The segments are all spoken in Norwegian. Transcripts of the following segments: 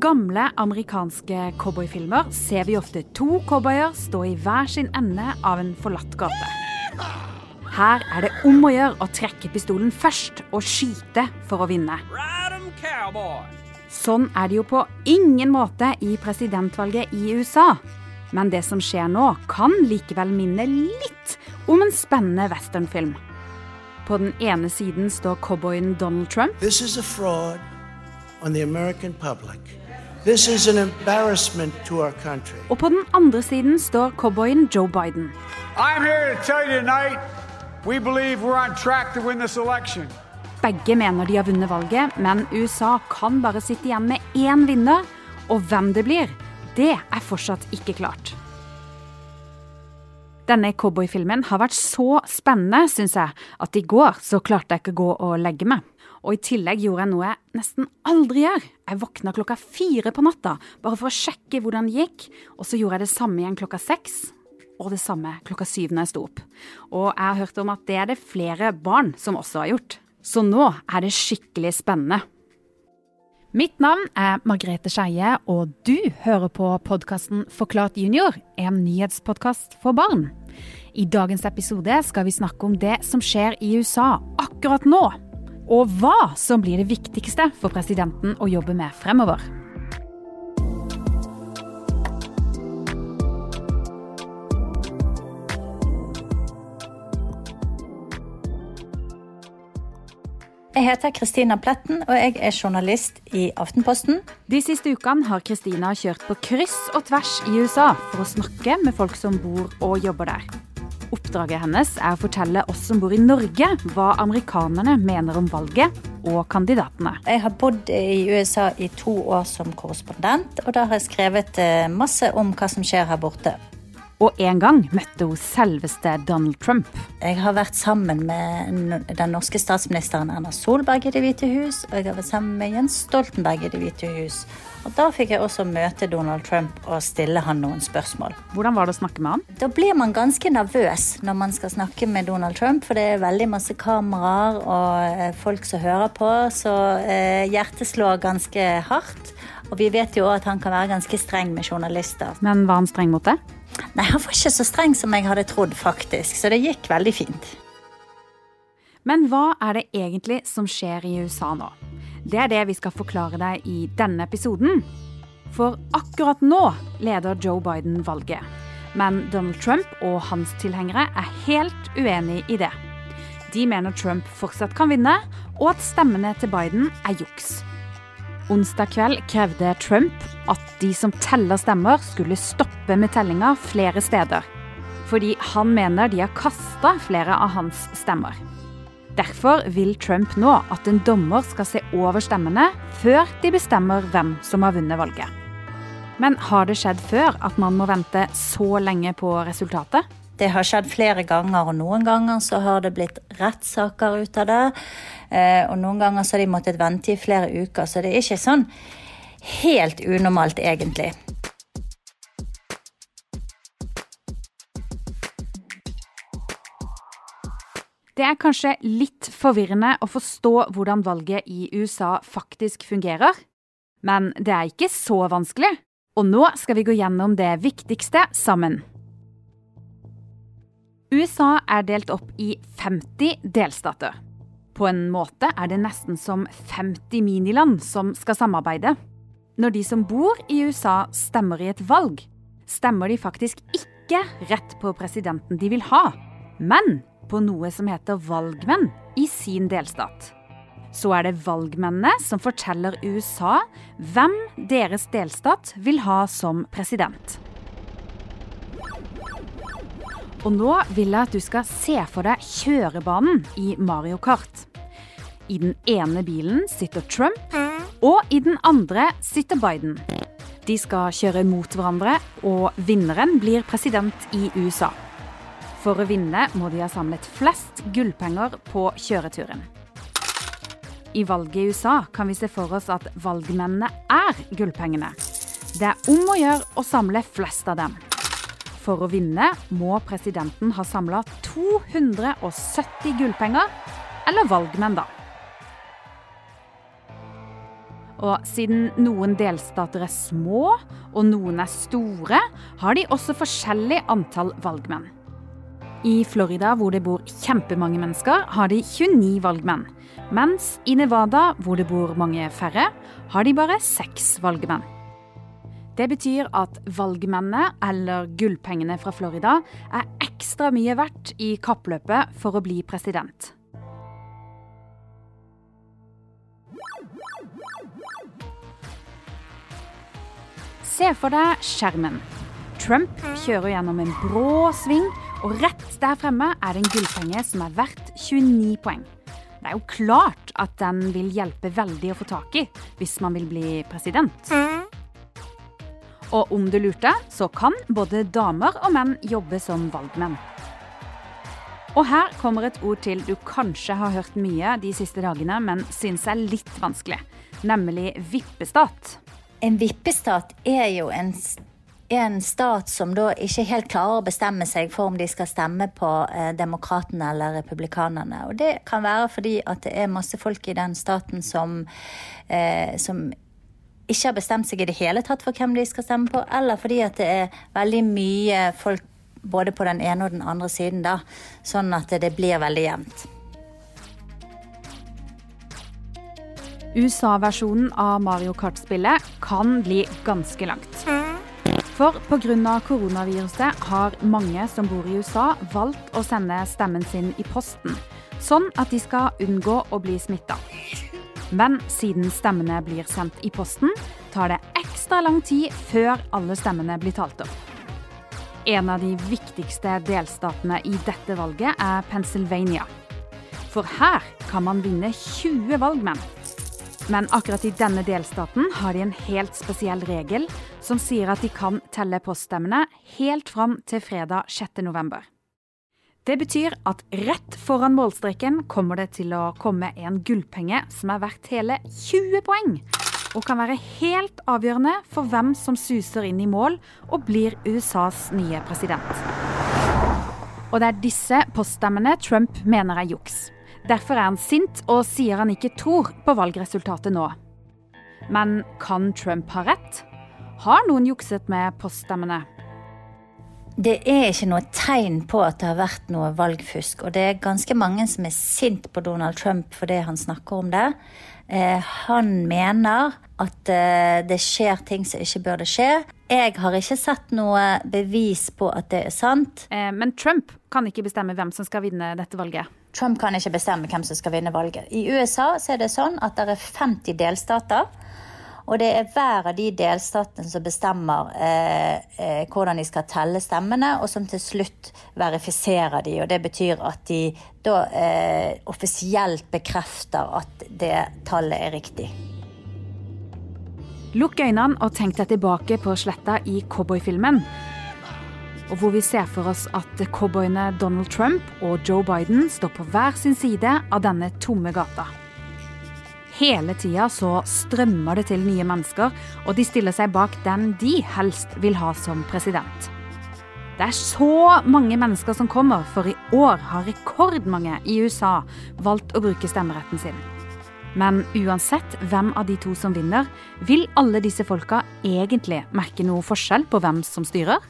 gamle amerikanske cowboyfilmer ser vi ofte to cowboyer stå i hver sin ende av en forlatt gate. Her er det om å gjøre å trekke pistolen først og skyte for å vinne. Sånn er det jo på ingen måte i presidentvalget i USA. Men det som skjer nå, kan likevel minne litt om en spennende westernfilm. På den ene siden står cowboyen Donald Trump. This is a fraud on the American public. This is an embarrassment to our country. Og på den andre siden står cowboyen Joe Biden. I'm here to tell you tonight we believe we're on track to win this election. Begge mener de har vunnet valget, men USA kan bare sitte igjen med én vinner. Og hvem det blir, det er fortsatt ikke klart. Denne cowboyfilmen har vært så spennende, syns jeg, at i går så klarte jeg ikke å gå og legge meg. Og i tillegg gjorde jeg noe jeg nesten aldri gjør. Jeg våkna klokka fire på natta bare for å sjekke hvordan det gikk, og så gjorde jeg det samme igjen klokka seks. Og det samme klokka syv når jeg sto opp. Og jeg har hørt om at det er det flere barn som også har gjort. Så nå er det skikkelig spennende. Mitt navn er Margrethe Skeie, og du hører på podkasten Forklart junior, en nyhetspodkast for barn. I dagens episode skal vi snakke om det som skjer i USA akkurat nå. Og hva som blir det viktigste for presidenten å jobbe med fremover. Jeg heter Kristina Pletten, og jeg er journalist i Aftenposten. De siste ukene har Kristina kjørt på kryss og tvers i USA for å snakke med folk som bor og jobber der. Oppdraget hennes er å fortelle oss som bor i Norge, hva amerikanerne mener om valget og kandidatene. Jeg har bodd i USA i to år som korrespondent, og da har jeg skrevet eh, masse om hva som skjer her borte. Og en gang møtte hun selveste Donald Trump. Jeg har vært sammen med den norske statsministeren Erna Solberg i Det hvite hus, og jeg har vært sammen med Jens Stoltenberg i Det hvite hus. Og Da fikk jeg også møte Donald Trump og stille han noen spørsmål. Hvordan var det å snakke med han? Da blir man ganske nervøs når man skal snakke med Donald Trump, for det er veldig masse kameraer og eh, folk som hører på, så eh, hjertet slår ganske hardt. Og vi vet jo at han kan være ganske streng med journalister. Men var han streng mot det? Nei, han var ikke så streng som jeg hadde trodd, faktisk. Så det gikk veldig fint. Men hva er det egentlig som skjer i USA nå? Det er det vi skal forklare deg i denne episoden. For akkurat nå leder Joe Biden valget. Men Donald Trump og hans tilhengere er helt uenig i det. De mener Trump fortsatt kan vinne, og at stemmene til Biden er juks. Onsdag kveld krevde Trump at de som teller stemmer, skulle stoppe med tellinga flere steder. Fordi han mener de har kasta flere av hans stemmer. Derfor vil Trump nå at en dommer skal se over stemmene før de bestemmer hvem som har vunnet valget. Men har det skjedd før at man må vente så lenge på resultatet? Det har skjedd flere ganger, og noen ganger så har det blitt rettssaker ut av det. Eh, og noen ganger så har de måttet vente i flere uker, så det er ikke sånn helt unormalt, egentlig. Det er kanskje litt forvirrende å forstå hvordan valget i USA faktisk fungerer. Men det er ikke så vanskelig. Og nå skal vi gå gjennom det viktigste sammen. USA er delt opp i 50 delstater. På en måte er det nesten som 50 miniland som skal samarbeide. Når de som bor i USA stemmer i et valg, stemmer de faktisk ikke rett på presidenten de vil ha, men på noe som heter valgmenn i sin delstat. Så er det valgmennene som forteller USA hvem deres delstat vil ha som president. Og nå vil jeg at du skal se for deg kjørebanen i Mario Kart. I den ene bilen sitter Trump, og i den andre sitter Biden. De skal kjøre mot hverandre, og vinneren blir president i USA. For å vinne må de ha samlet flest gullpenger på kjøreturen. I valget i USA kan vi se for oss at valgmennene er gullpengene. Det er om å gjøre å samle flest av dem. For å vinne må presidenten ha samla 270 gullpenger, eller valgmenn, da. Og siden noen delstater er små og noen er store, har de også forskjellig antall valgmenn. I Florida, hvor det bor kjempemange mennesker, har de 29 valgmenn. Mens i Nevada, hvor det bor mange færre, har de bare seks valgmenn. Det betyr at valgmennene, eller gullpengene fra Florida, er ekstra mye verdt i kappløpet for å bli president. Se for deg skjermen. Trump kjører gjennom en brå sving, og rett der fremme er det en gullpenge som er verdt 29 poeng. Det er jo klart at den vil hjelpe veldig å få tak i hvis man vil bli president. Og om du lurte, så kan både damer og menn jobbe som valgmenn. Og her kommer et ord til du kanskje har hørt mye de siste dagene, men syns er litt vanskelig. Nemlig vippestat. En vippestat er jo en, en stat som da ikke helt klarer å bestemme seg for om de skal stemme på eh, demokratene eller republikanerne. Og det kan være fordi at det er masse folk i den staten som, eh, som ikke har bestemt seg i det hele tatt for hvem de skal stemme på, eller fordi at det er veldig mye folk både på den ene og den andre siden, da, sånn at det blir veldig jevnt. USA-versjonen av Mario Kart-spillet kan bli ganske langt. For pga. koronaviruset har mange som bor i USA, valgt å sende stemmen sin i posten, sånn at de skal unngå å bli smitta. Men siden stemmene blir sendt i posten, tar det ekstra lang tid før alle stemmene blir talt opp. En av de viktigste delstatene i dette valget er Pennsylvania. For her kan man vinne 20 valgmenn. Men akkurat i denne delstaten har de en helt spesiell regel som sier at de kan telle poststemmene helt fram til fredag 6. november. Det betyr at rett foran målstreken kommer det til å komme en gullpenge som er verdt hele 20 poeng, og kan være helt avgjørende for hvem som suser inn i mål og blir USAs nye president. Og det er disse poststemmene Trump mener er juks. Derfor er han sint og sier han ikke tror på valgresultatet nå. Men kan Trump ha rett? Har noen jukset med poststemmene? Det er ikke noe tegn på at det har vært noe valgfusk. Og det er ganske mange som er sint på Donald Trump for det han snakker om det. Eh, han mener at eh, det skjer ting som ikke burde skje. Jeg har ikke sett noe bevis på at det er sant. Eh, men Trump kan ikke bestemme hvem som skal vinne dette valget. Trump kan ikke bestemme hvem som skal vinne valget. I USA så er det sånn at det er 50 delstater. Og det er hver av de delstatene som bestemmer eh, eh, hvordan de skal telle stemmene, og som til slutt verifiserer de. Og det betyr at de da eh, offisielt bekrefter at det tallet er riktig. Lukk øynene og tenk deg tilbake på sletta i cowboyfilmen. Og hvor vi ser for oss at cowboyene Donald Trump og Joe Biden står på hver sin side av denne tomme gata. Hele tida så strømmer det til nye mennesker, og de stiller seg bak den de helst vil ha som president. Det er så mange mennesker som kommer, for i år har rekordmange i USA valgt å bruke stemmeretten sin. Men uansett hvem av de to som vinner, vil alle disse folka egentlig merke noe forskjell på hvem som styrer?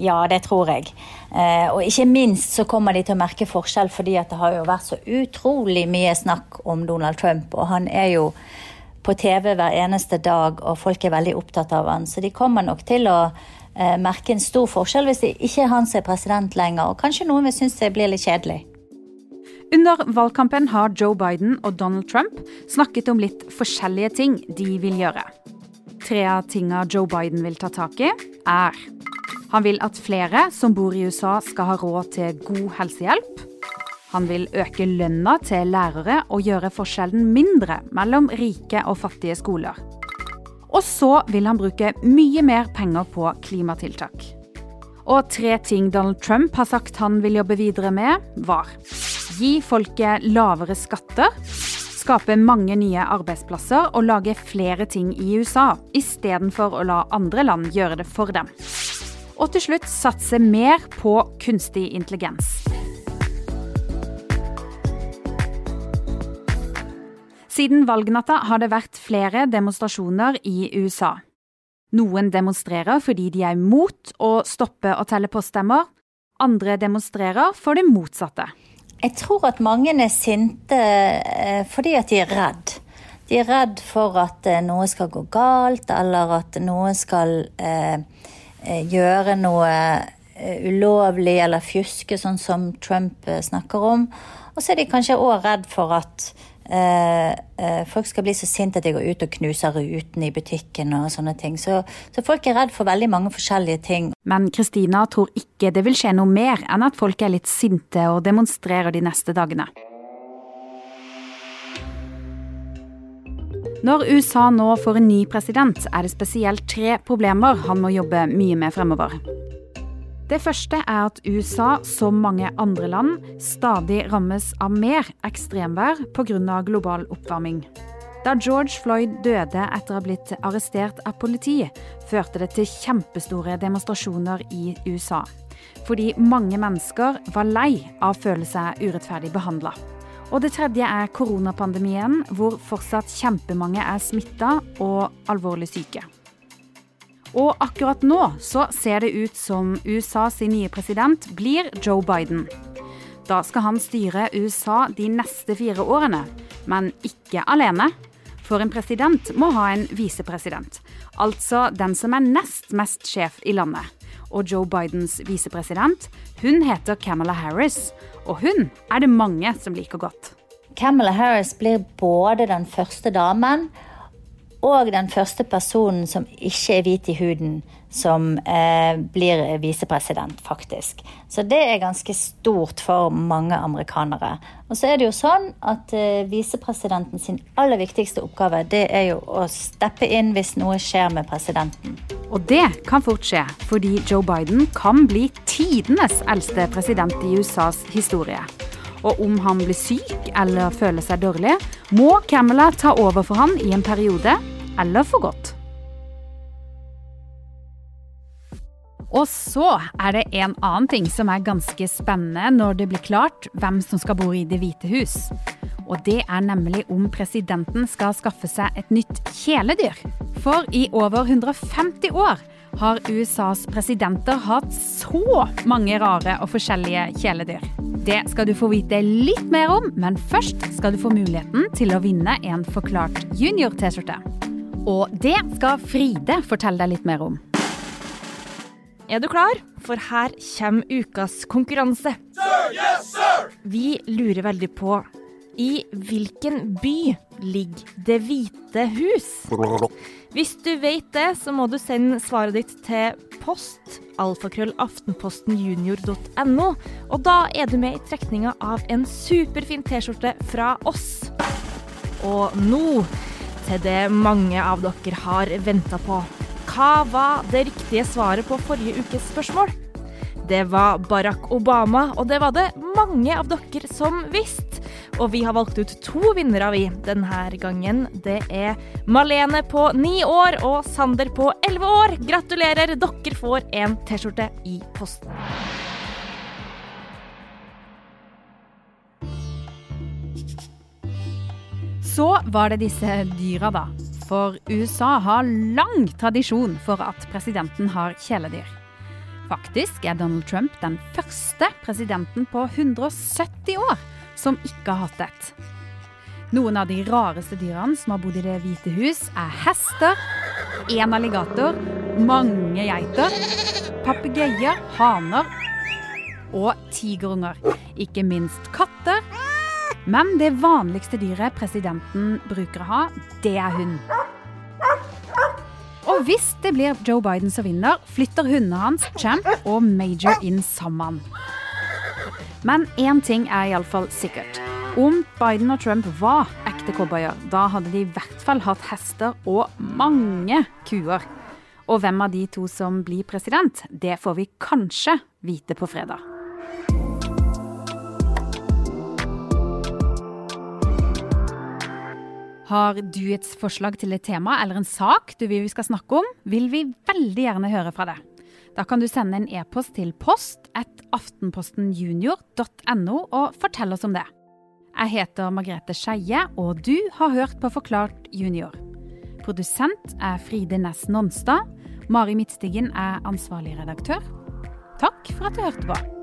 Ja, det tror jeg. Eh, og ikke minst så kommer de til å merke forskjell fordi at det har jo vært så utrolig mye snakk om Donald Trump. Og han er jo på TV hver eneste dag, og folk er veldig opptatt av han. Så de kommer nok til å eh, merke en stor forskjell hvis det ikke er han som er president lenger. Og kanskje noen vil synes det blir litt kjedelig. Under valgkampen har Joe Biden og Donald Trump snakket om litt forskjellige ting de vil gjøre. Tre av tinga Joe Biden vil ta tak i, er han vil at flere som bor i USA skal ha råd til god helsehjelp. Han vil øke lønna til lærere og gjøre forskjellen mindre mellom rike og fattige skoler. Og så vil han bruke mye mer penger på klimatiltak. Og tre ting Donald Trump har sagt han vil jobbe videre med, var gi folket lavere skatter, skape mange nye arbeidsplasser og lage flere ting i USA, istedenfor å la andre land gjøre det for dem. Og til slutt satse mer på kunstig intelligens. Siden valgnatta har det vært flere demonstrasjoner i USA. Noen demonstrerer fordi de er imot å stoppe å telle poststemmer. Andre demonstrerer for det motsatte. Jeg tror at mange er sinte eh, fordi at de er redd. De er redd for at eh, noe skal gå galt, eller at noen skal eh, gjøre noe ulovlig eller fjuske, sånn som Trump snakker om. Og så er de kanskje òg redd for at Eh, eh, folk skal bli så sinte at de går ut og knuser rutene i butikken og sånne ting. Så, så, folk er redd for veldig mange forskjellige ting. Men Kristina tror ikke det vil skje noe mer enn at folk er litt sinte og demonstrerer de neste dagene. Når USA nå får en ny president, er det spesielt tre problemer han må jobbe mye med fremover. Det første er at USA, som mange andre land, stadig rammes av mer ekstremvær pga. global oppvarming. Da George Floyd døde etter å ha blitt arrestert av politi, førte det til kjempestore demonstrasjoner i USA. Fordi mange mennesker var lei av å føle seg urettferdig behandla. Og det tredje er koronapandemien, hvor fortsatt kjempemange er smitta og alvorlig syke. Og akkurat nå så ser det ut som USAs nye president blir Joe Biden. Da skal han styre USA de neste fire årene, men ikke alene. For en president må ha en visepresident, altså den som er nest mest sjef i landet. Og Joe Bidens visepresident, hun heter Camilla Harris, og hun er det mange som liker godt. Camilla Harris blir både den første damen og den første personen som ikke er hvit i huden, som eh, blir visepresident, faktisk. Så det er ganske stort for mange amerikanere. Og så er det jo sånn at eh, visepresidenten sin aller viktigste oppgave, det er jo å steppe inn hvis noe skjer med presidenten. Og det kan fort skje, fordi Joe Biden kan bli tidenes eldste president i USAs historie. Og om han blir syk eller føler seg dårlig, må Camilla ta over for han i en periode, eller for godt. Og så er det en annen ting som er ganske spennende når det blir klart hvem som skal bo i Det hvite hus. Og det er nemlig om presidenten skal skaffe seg et nytt kjæledyr. For i over 150 år har USAs presidenter hatt så mange rare og forskjellige kjæledyr. Det skal du få vite litt mer om, men først skal du få muligheten til å vinne en Forklart junior-T-skjorte. Og det skal Fride fortelle deg litt mer om. Er du klar? For her kommer ukas konkurranse. Sir, yes, sir! Vi lurer veldig på i hvilken by ligger Det hvite hus? Hvis du vet det, så må du sende svaret ditt til post alfakrøllaftenpostenjunior.no, og da er du med i trekninga av en superfin T-skjorte fra oss. Og nå til det mange av dere har venta på. Hva var det riktige svaret på forrige ukes spørsmål? Det var Barack Obama, og det var det mange av dere som visste. Og vi har valgt ut to vinnere vi denne gangen. Det er Malene på ni år og Sander på elleve år. Gratulerer, dere får en T-skjorte i posten. Så var det disse dyra, da. For USA har lang tradisjon for at presidenten har kjæledyr. Faktisk er Donald Trump den første presidenten på 170 år som ikke har hatt et. Noen av de rareste dyrene som har bodd i Det hvite hus, er hester, én alligator, mange geiter, papegøyer, haner og tigerunger. Ikke minst katter. Men det vanligste dyret presidenten bruker å ha, det er hund. Og hvis det blir Joe Biden som vinner, flytter hundene hans, Champ og Major inn sammen. Men én ting er iallfall sikkert. Om Biden og Trump var ekte cowboyer, da hadde de i hvert fall hatt hester og mange kuer. Og hvem av de to som blir president, det får vi kanskje vite på fredag. Har du et forslag til et tema eller en sak du vil vi skal snakke om, vil vi veldig gjerne høre fra deg. Da kan du sende en e-post til post at aftenpostenjunior.no og fortelle oss om det. Jeg heter Margrethe Skeie, og du har hørt på Forklart junior. Produsent er Fride Næss Nonstad. Mari Midtstigen er ansvarlig redaktør. Takk for at du hørte på.